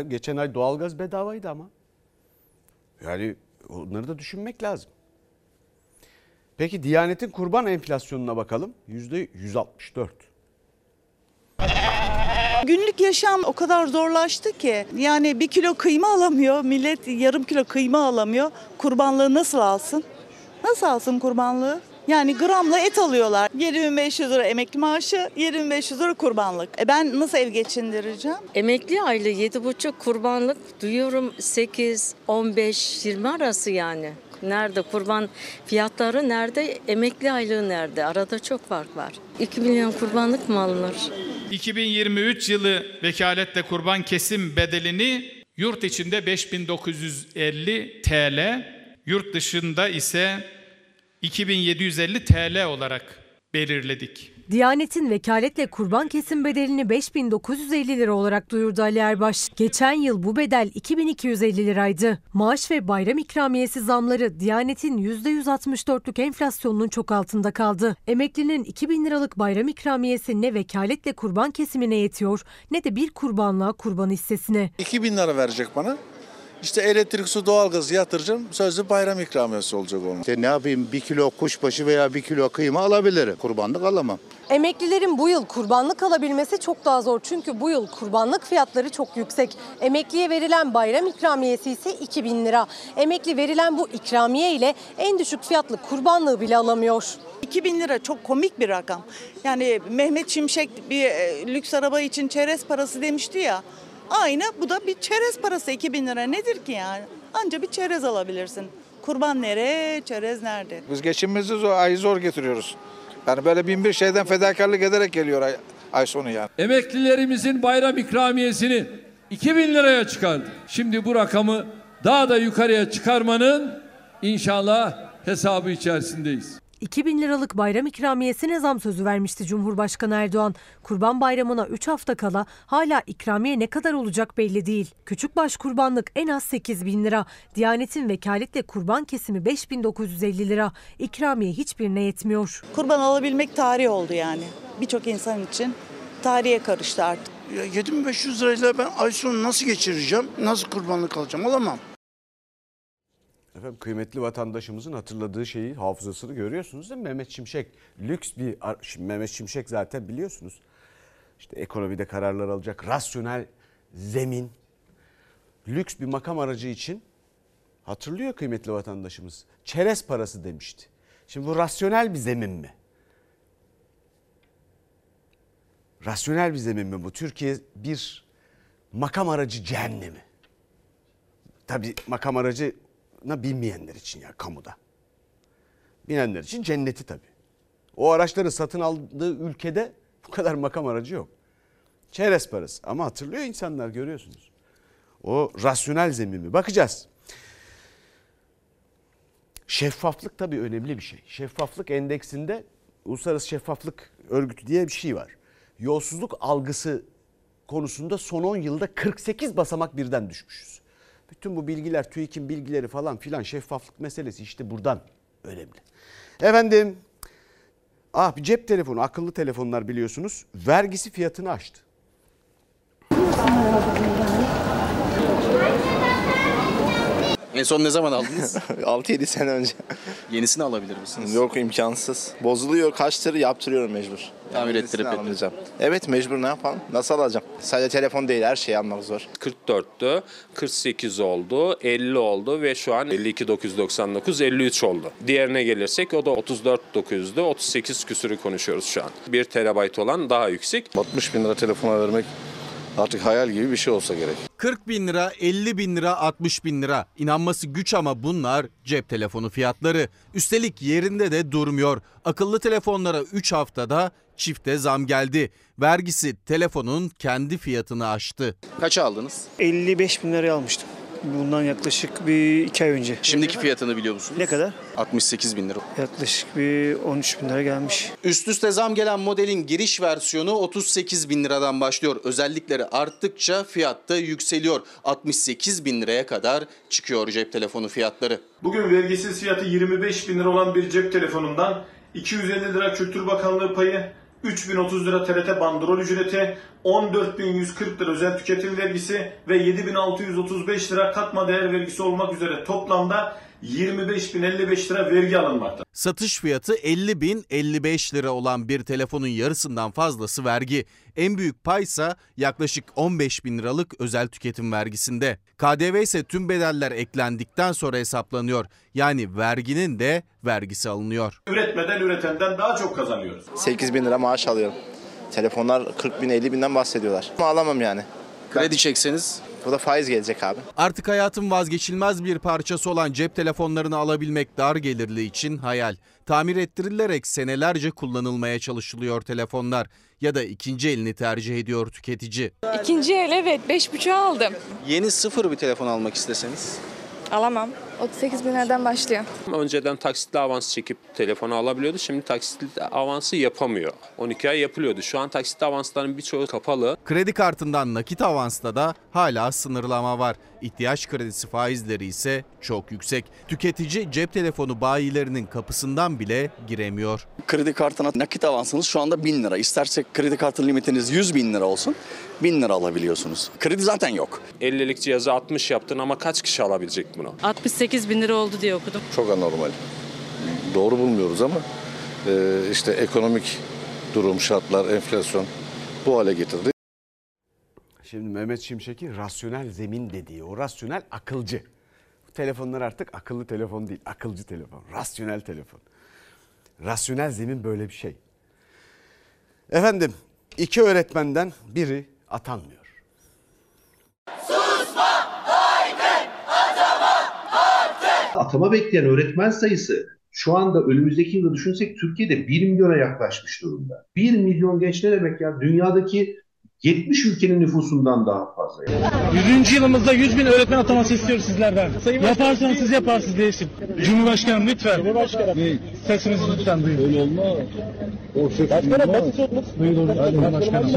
Geçen ay doğalgaz bedavaydı ama. Yani onları da düşünmek lazım. Peki Diyanet'in kurban enflasyonuna bakalım. Yüzde 164. Günlük yaşam o kadar zorlaştı ki yani bir kilo kıyma alamıyor millet yarım kilo kıyma alamıyor kurbanlığı nasıl alsın? Nasıl alsın kurbanlığı? Yani gramla et alıyorlar. 7500 lira emekli maaşı, 7500 lira kurbanlık. E ben nasıl ev geçindireceğim? Emekli aylığı 7,5 kurbanlık duyuyorum 8, 15, 20 arası yani. Nerede kurban fiyatları nerede, emekli aylığı nerede? Arada çok fark var. 2 milyon kurbanlık mı alınır? 2023 yılı vekaletle kurban kesim bedelini yurt içinde 5950 TL, yurt dışında ise 2750 TL olarak belirledik. Diyanet'in vekaletle kurban kesim bedelini 5950 lira olarak duyurdu Ali Erbaş. Geçen yıl bu bedel 2250 liraydı. Maaş ve bayram ikramiyesi zamları Diyanet'in %164'lük enflasyonunun çok altında kaldı. Emeklinin 2000 liralık bayram ikramiyesi ne vekaletle kurban kesimine yetiyor ne de bir kurbanlığa kurban hissesine. 2000 lira verecek bana. İşte elektrik, su, doğalgaz yatıracağım. Sözlü bayram ikramiyesi olacak onun. İşte ne yapayım bir kilo kuşbaşı veya bir kilo kıyma alabilirim. Kurbanlık alamam. Emeklilerin bu yıl kurbanlık alabilmesi çok daha zor. Çünkü bu yıl kurbanlık fiyatları çok yüksek. Emekliye verilen bayram ikramiyesi ise 2000 lira. Emekli verilen bu ikramiye ile en düşük fiyatlı kurbanlığı bile alamıyor. 2000 lira çok komik bir rakam. Yani Mehmet Şimşek bir e, lüks araba için çerez parası demişti ya. Aynı bu da bir çerez parası 2000 lira nedir ki yani? Anca bir çerez alabilirsin. Kurban nereye, çerez nerede? Biz geçimimizi zor, ayı zor getiriyoruz. Yani böyle bin bir şeyden fedakarlık ederek geliyor ay, ay sonu yani. Emeklilerimizin bayram ikramiyesini 2000 liraya çıkardık. Şimdi bu rakamı daha da yukarıya çıkarmanın inşallah hesabı içerisindeyiz. 2000 liralık bayram ikramiyesine zam sözü vermişti Cumhurbaşkanı Erdoğan. Kurban Bayramı'na 3 hafta kala hala ikramiye ne kadar olacak belli değil. Küçükbaş kurbanlık en az 8 bin lira. Diyanetin vekaletle kurban kesimi 5950 lira. İkramiye hiçbirine yetmiyor. Kurban alabilmek tarih oldu yani. Birçok insan için tarihe karıştı artık. 7500 lirayla ben ay sonu nasıl geçireceğim? Nasıl kurbanlık alacağım? Alamam. Efendim kıymetli vatandaşımızın hatırladığı şeyi, hafızasını görüyorsunuz değil mi? Mehmet Şimşek lüks bir Şimdi Mehmet Şimşek zaten biliyorsunuz. İşte ekonomide kararlar alacak, rasyonel zemin, lüks bir makam aracı için hatırlıyor kıymetli vatandaşımız. Çerez parası demişti. Şimdi bu rasyonel bir zemin mi? Rasyonel bir zemin mi bu? Türkiye bir makam aracı cehennemi. Tabii makam aracı binmeyenler için ya kamuda. Binenler için cenneti tabii. O araçları satın aldığı ülkede bu kadar makam aracı yok. Çerez parası ama hatırlıyor insanlar görüyorsunuz. O rasyonel zemin mi? Bakacağız. Şeffaflık tabii önemli bir şey. Şeffaflık endeksinde Uluslararası Şeffaflık Örgütü diye bir şey var. Yolsuzluk algısı konusunda son 10 yılda 48 basamak birden düşmüşüz. Bütün bu bilgiler, TÜİK'in bilgileri falan filan şeffaflık meselesi işte buradan önemli. Efendim ah cep telefonu, akıllı telefonlar biliyorsunuz vergisi fiyatını aştı. En son ne zaman aldınız? 6-7 sene önce. Yenisini alabilir misiniz? Yok imkansız. Bozuluyor kaç lira yaptırıyorum mecbur. Tamir yenisini ettirip alamayacağım. Evet mecbur ne yapalım? Nasıl alacağım? Sadece telefon değil her şeyi almak zor. 44'tü, 48 oldu, 50 oldu ve şu an 52.999, 53 oldu. Diğerine gelirsek o da 34.900'dü, 38 küsürü konuşuyoruz şu an. 1 terabayt olan daha yüksek. 60 bin lira telefona vermek artık hayal gibi bir şey olsa gerek. 40 bin lira, 50 bin lira, 60 bin lira. İnanması güç ama bunlar cep telefonu fiyatları. Üstelik yerinde de durmuyor. Akıllı telefonlara 3 haftada çifte zam geldi. Vergisi telefonun kendi fiyatını aştı. Kaça aldınız? 55 bin liraya almıştım. Bundan yaklaşık bir iki ay önce. Şimdiki fiyatını biliyor musunuz? Ne kadar? 68 bin lira. Yaklaşık bir 13 bin lira gelmiş. Üst üste zam gelen modelin giriş versiyonu 38 bin liradan başlıyor. Özellikleri arttıkça fiyatta yükseliyor. 68 bin liraya kadar çıkıyor cep telefonu fiyatları. Bugün vergisiz fiyatı 25 bin lira olan bir cep telefonundan 250 lira Kültür Bakanlığı payı, 3030 lira TRT bandrol ücreti, 14140 lira özel tüketim vergisi ve 7635 lira katma değer vergisi olmak üzere toplamda 25.055 lira vergi alınmakta. Satış fiyatı 50 bin 55 lira olan bir telefonun yarısından fazlası vergi. En büyük paysa yaklaşık 15 bin liralık özel tüketim vergisinde. KDV ise tüm bedeller eklendikten sonra hesaplanıyor. Yani verginin de vergisi alınıyor. Üretmeden üretenden daha çok kazanıyoruz. 8 bin lira maaş alıyorum. Telefonlar 40 bin 50 binden bahsediyorlar. Ama alamam yani. Kredi çekseniz Bu da faiz gelecek abi. Artık hayatın vazgeçilmez bir parçası olan cep telefonlarını alabilmek dar gelirli için hayal. Tamir ettirilerek senelerce kullanılmaya çalışılıyor telefonlar ya da ikinci elini tercih ediyor tüketici. İkinci el evet 5.5'a aldım. yeni sıfır bir telefon almak isteseniz Alamam. 38 bin liradan başlıyor. Önceden taksitli avans çekip telefonu alabiliyordu. Şimdi taksitli avansı yapamıyor. 12 ay yapılıyordu. Şu an taksitli avansların birçoğu kapalı. Kredi kartından nakit avansta da hala sınırlama var. İhtiyaç kredisi faizleri ise çok yüksek. Tüketici cep telefonu bayilerinin kapısından bile giremiyor. Kredi kartına nakit avansınız şu anda 1000 lira. İstersek kredi kartı limitiniz 100 bin lira olsun 1000 lira alabiliyorsunuz. Kredi zaten yok. 50'lik cihazı 60 yaptın ama kaç kişi alabilecek bunu? 68 bin lira oldu diye okudum. Çok anormal. Doğru bulmuyoruz ama e, işte ekonomik durum, şartlar, enflasyon bu hale getirdi. Şimdi Mehmet Şimşek'in rasyonel zemin dediği o rasyonel akılcı. Bu telefonlar artık akıllı telefon değil akılcı telefon rasyonel telefon. Rasyonel zemin böyle bir şey. Efendim iki öğretmenden biri atanmıyor. Atama bekleyen öğretmen sayısı şu anda önümüzdeki yılda düşünsek Türkiye'de 1 milyona yaklaşmış durumda. 1 milyon genç ne demek ya? Dünyadaki 70 ülkenin nüfusundan daha fazla. Yani. 100. yılımızda 100 bin öğretmen ataması istiyoruz sizlerden. Yaparsanız siz yaparsınız değişim. Cumhurbaşkanım lütfen. Cumhurbaşkanım. Sesinizi lütfen duyun. Öyle olma. O ses Başkanım basit olmaz. Duyun Cumhurbaşkanım.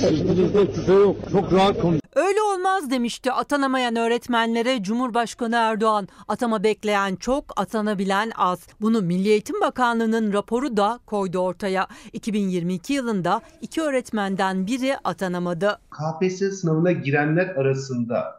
Sırtınızda tüfe yok. Çok rahat konuş. Öyle olmaz demişti atanamayan öğretmenlere Cumhurbaşkanı Erdoğan. Atama bekleyen çok, atanabilen az. Bunu Milli Eğitim Bakanlığı'nın raporu da koydu ortaya. 2022 yılında iki öğretmenden biri atanamadı. KPSS sınavına girenler arasında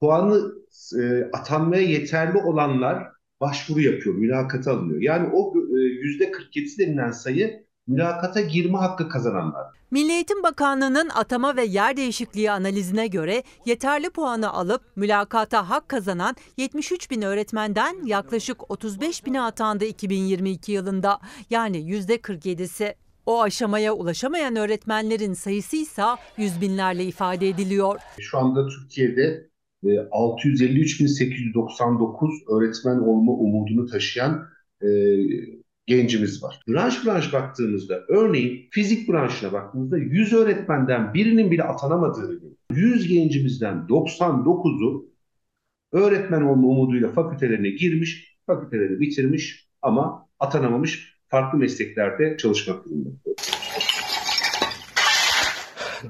puanı e, atanmaya yeterli olanlar başvuru yapıyor, mülakata alınıyor. Yani o e, yüzde 47 denilen sayı mülakata girme hakkı kazananlar. Milli Eğitim Bakanlığı'nın atama ve yer değişikliği analizine göre yeterli puanı alıp mülakata hak kazanan 73 bin öğretmenden yaklaşık 35 bine atandı 2022 yılında. Yani yüzde 47'si. O aşamaya ulaşamayan öğretmenlerin sayısı ise yüz binlerle ifade ediliyor. Şu anda Türkiye'de 653.899 öğretmen olma umudunu taşıyan e, gencimiz var. Branş branş baktığımızda örneğin fizik branşına baktığımızda 100 öğretmenden birinin bile atanamadığını görüyoruz. 100 gencimizden 99'u öğretmen olma umuduyla fakültelerine girmiş, fakülteleri bitirmiş ama atanamamış. Farklı mesleklerde çalışmak durumunda.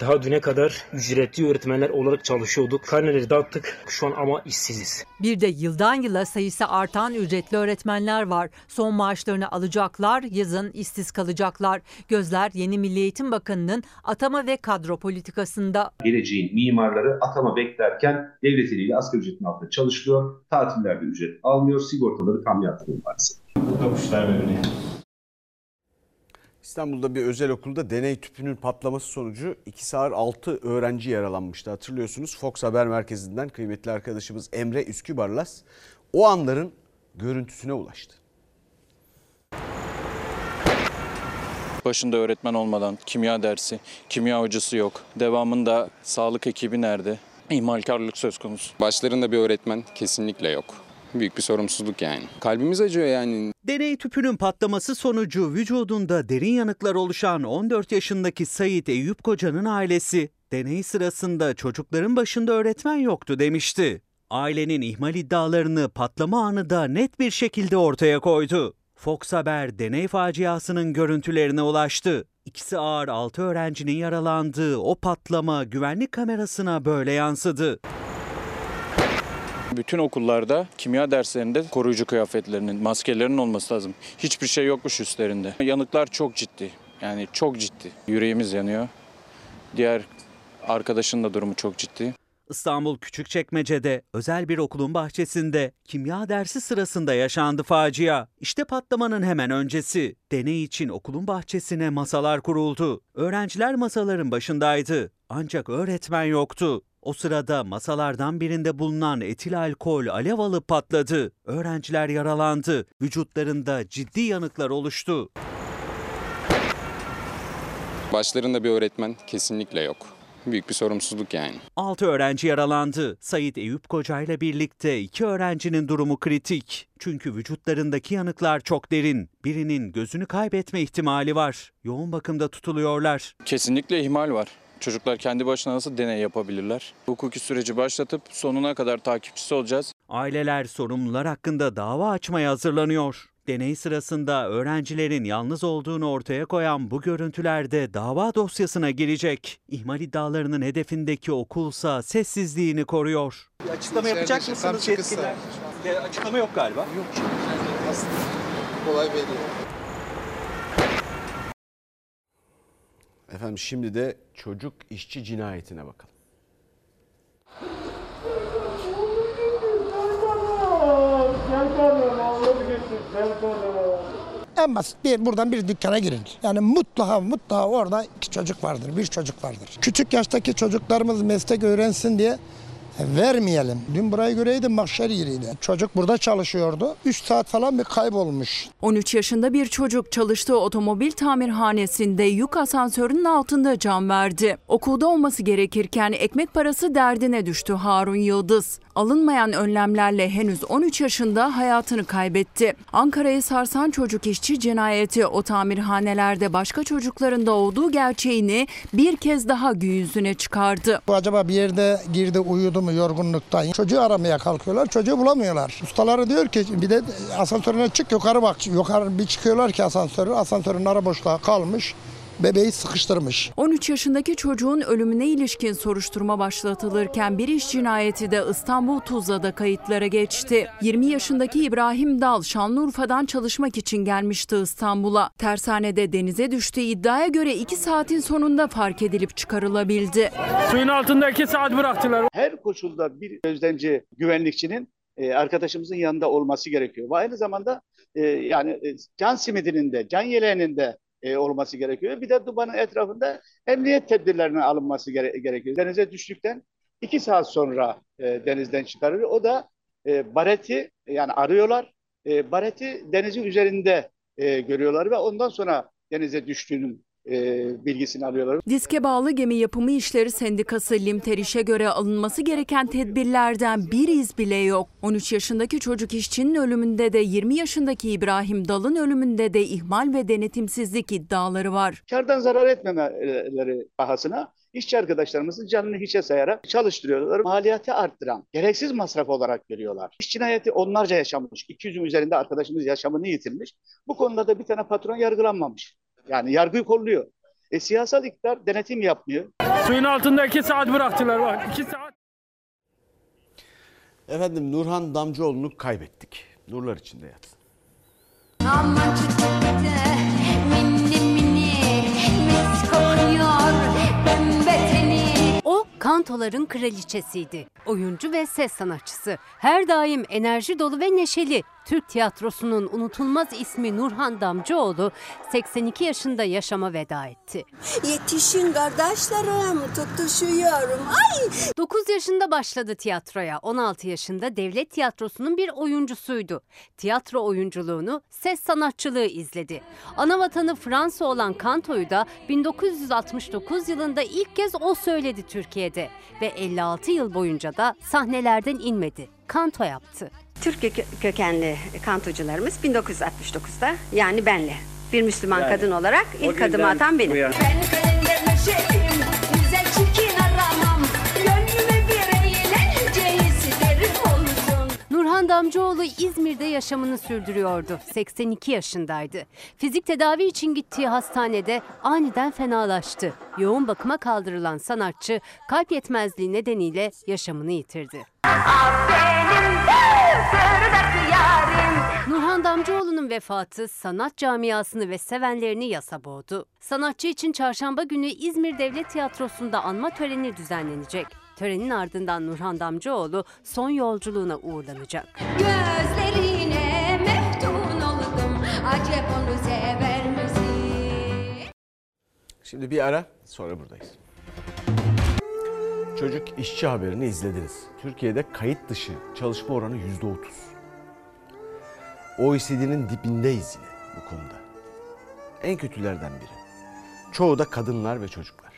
Daha düne kadar ücretli öğretmenler olarak çalışıyorduk. Karneleri dağıttık şu an ama işsiziz. Bir de yıldan yıla sayısı artan ücretli öğretmenler var. Son maaşlarını alacaklar, yazın işsiz kalacaklar. Gözler yeni Milli Eğitim Bakanı'nın atama ve kadro politikasında. Geleceğin mimarları atama beklerken devlet eliyle asgari ücretin altında çalışıyor. Tatillerde ücret almıyor. Sigortaları tam yatırıyor maalesef. Bu kuşlar birbirine. İstanbul'da bir özel okulda deney tüpünün patlaması sonucu 2 sağır 6 öğrenci yaralanmıştı. Hatırlıyorsunuz Fox Haber Merkezi'nden kıymetli arkadaşımız Emre Üskübarlas o anların görüntüsüne ulaştı. Başında öğretmen olmadan kimya dersi, kimya hocası yok. Devamında sağlık ekibi nerede? İhmalkarlık söz konusu. Başlarında bir öğretmen kesinlikle yok. Büyük bir sorumsuzluk yani. Kalbimiz acıyor yani. Deney tüpünün patlaması sonucu vücudunda derin yanıklar oluşan 14 yaşındaki Sait Eyüp Koca'nın ailesi deney sırasında çocukların başında öğretmen yoktu demişti. Ailenin ihmal iddialarını patlama anı da net bir şekilde ortaya koydu. Fox Haber deney faciasının görüntülerine ulaştı. İkisi ağır 6 öğrencinin yaralandığı o patlama güvenlik kamerasına böyle yansıdı. Bütün okullarda kimya derslerinde koruyucu kıyafetlerinin, maskelerin olması lazım. Hiçbir şey yokmuş üstlerinde. Yanıklar çok ciddi. Yani çok ciddi. Yüreğimiz yanıyor. Diğer arkadaşın da durumu çok ciddi. İstanbul Küçükçekmece'de özel bir okulun bahçesinde kimya dersi sırasında yaşandı facia. İşte patlamanın hemen öncesi. Deney için okulun bahçesine masalar kuruldu. Öğrenciler masaların başındaydı. Ancak öğretmen yoktu. O sırada masalardan birinde bulunan etil alkol alev alıp patladı. Öğrenciler yaralandı. Vücutlarında ciddi yanıklar oluştu. Başlarında bir öğretmen kesinlikle yok. Büyük bir sorumsuzluk yani. 6 öğrenci yaralandı. Sait Eyüp Koca ile birlikte iki öğrencinin durumu kritik. Çünkü vücutlarındaki yanıklar çok derin. Birinin gözünü kaybetme ihtimali var. Yoğun bakımda tutuluyorlar. Kesinlikle ihmal var. Çocuklar kendi başına nasıl deney yapabilirler? Hukuki süreci başlatıp sonuna kadar takipçisi olacağız. Aileler sorumlular hakkında dava açmaya hazırlanıyor. Deney sırasında öğrencilerin yalnız olduğunu ortaya koyan bu görüntülerde dava dosyasına girecek. İhmal iddialarının hedefindeki okulsa sessizliğini koruyor. Bir açıklama yapacak mısınız yetkililer? Açıklama yok galiba. Yok. Kolay belli. Efendim şimdi de çocuk işçi cinayetine bakalım. En basit bir buradan bir dükkana girin. Yani mutlaka mutlaka orada iki çocuk vardır, bir çocuk vardır. Küçük yaştaki çocuklarımız meslek öğrensin diye vermeyelim. Dün burayı göreydim mahşer yeriydi. Çocuk burada çalışıyordu. 3 saat falan bir kaybolmuş. 13 yaşında bir çocuk çalıştığı otomobil tamirhanesinde yük asansörünün altında can verdi. Okulda olması gerekirken ekmek parası derdine düştü Harun Yıldız. Alınmayan önlemlerle henüz 13 yaşında hayatını kaybetti. Ankara'yı sarsan çocuk işçi cinayeti o tamirhanelerde başka çocukların da olduğu gerçeğini bir kez daha gün yüzüne çıkardı. Bu acaba bir yerde girdi uyudu mu yorgunluktan? Çocuğu aramaya kalkıyorlar çocuğu bulamıyorlar. Ustaları diyor ki bir de asansörüne çık yukarı bak. Yukarı bir çıkıyorlar ki asansörü asansörün ara boşluğa kalmış bebeği sıkıştırmış. 13 yaşındaki çocuğun ölümüne ilişkin soruşturma başlatılırken bir iş cinayeti de İstanbul Tuzla'da kayıtlara geçti. 20 yaşındaki İbrahim Dal Şanlıurfa'dan çalışmak için gelmişti İstanbul'a. Tersanede denize düştüğü iddiaya göre 2 saatin sonunda fark edilip çıkarılabildi. Suyun altında 2 saat bıraktılar. Her koşulda bir gözlemci güvenlikçinin e, arkadaşımızın yanında olması gerekiyor. Ve aynı zamanda e, yani e, can simidinin de can yeleğinin de e, olması gerekiyor. Bir de dubanın etrafında emniyet tedbirlerinin alınması gere- gerekiyor. Denize düştükten iki saat sonra e, denizden çıkarılıyor. O da e, bareti yani arıyorlar. E, bareti denizin üzerinde e, görüyorlar ve ondan sonra denize düştüğünün bilgisini alıyorlar. Diske bağlı gemi yapımı işleri sendikası Limteriş'e göre alınması gereken tedbirlerden bir iz bile yok. 13 yaşındaki çocuk işçinin ölümünde de 20 yaşındaki İbrahim Dal'ın ölümünde de ihmal ve denetimsizlik iddiaları var. Kardan zarar etmemeleri pahasına işçi arkadaşlarımızın canını hiçe sayarak çalıştırıyorlar. Maliyeti arttıran, gereksiz masraf olarak görüyorlar. İş cinayeti onlarca yaşanmış. 200'ün üzerinde arkadaşımız yaşamını yitirmiş. Bu konuda da bir tane patron yargılanmamış. Yani yargıyı kolluyor. E, siyasal iktidar denetim yapmıyor. Suyun altında iki saat bıraktılar bak. iki saat. Efendim Nurhan Damcıoğlu'nu kaybettik. Nurlar içinde yatsın. Aman çiçekte minni minni mis kokuyor pembe teni. O kantoların kraliçesiydi. Oyuncu ve ses sanatçısı. Her daim enerji dolu ve neşeli. Türk tiyatrosunun unutulmaz ismi Nurhan Damcıoğlu 82 yaşında yaşama veda etti. Yetişin kardeşlerim tutuşuyorum. Ay! 9 yaşında başladı tiyatroya. 16 yaşında devlet tiyatrosunun bir oyuncusuydu. Tiyatro oyunculuğunu, ses sanatçılığı izledi. Ana vatanı Fransa olan kantoyu da 1969 yılında ilk kez o söyledi Türkiye'de ve 56 yıl boyunca da sahnelerden inmedi. Kanto yaptı. Türk kö- kökenli kantocularımız 1969'da yani benle bir Müslüman Yani kadın olarak ilk adımı atan benim. yana. Ben kalender şefim, güzel çirkin aramam. Gönlüme bir eğlence isterim olsun. Nurhan Damcıoğlu İzmir'de yaşamını sürdürüyordu. 82 yaşındaydı. Fizik tedavi için gittiği hastanede aniden fenalaştı. Yoğun bakıma kaldırılan sanatçı kalp yetmezliği nedeniyle yaşamını yitirdi. Nurhan Damcıoğlu'nun vefatı sanat camiasını ve sevenlerini yasa boğdu. Sanatçı için çarşamba günü İzmir Devlet Tiyatrosu'nda anma töreni düzenlenecek. Törenin ardından Nurhan Damcıoğlu son yolculuğuna uğurlanacak. Gözlerine meftun oldum. Acep onu sever misin? Şimdi bir ara sonra buradayız. Çocuk işçi haberini izlediniz. Türkiye'de kayıt dışı çalışma oranı yüzde otuz. OECD'nin dibindeyiz yine bu konuda. En kötülerden biri. Çoğu da kadınlar ve çocuklar.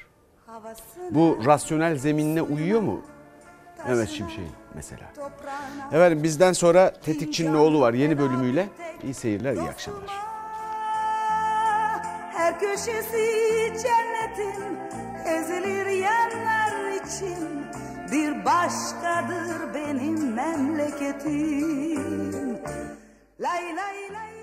Bu rasyonel zeminine uyuyor mu? Mehmet Şimşek'in mesela. Efendim bizden sonra Tetikçinin oğlu var yeni bölümüyle. İyi seyirler, iyi akşamlar. Her köşesi cennetin ezilir yerler için bir başkadır benim memleketim. Lay lay lay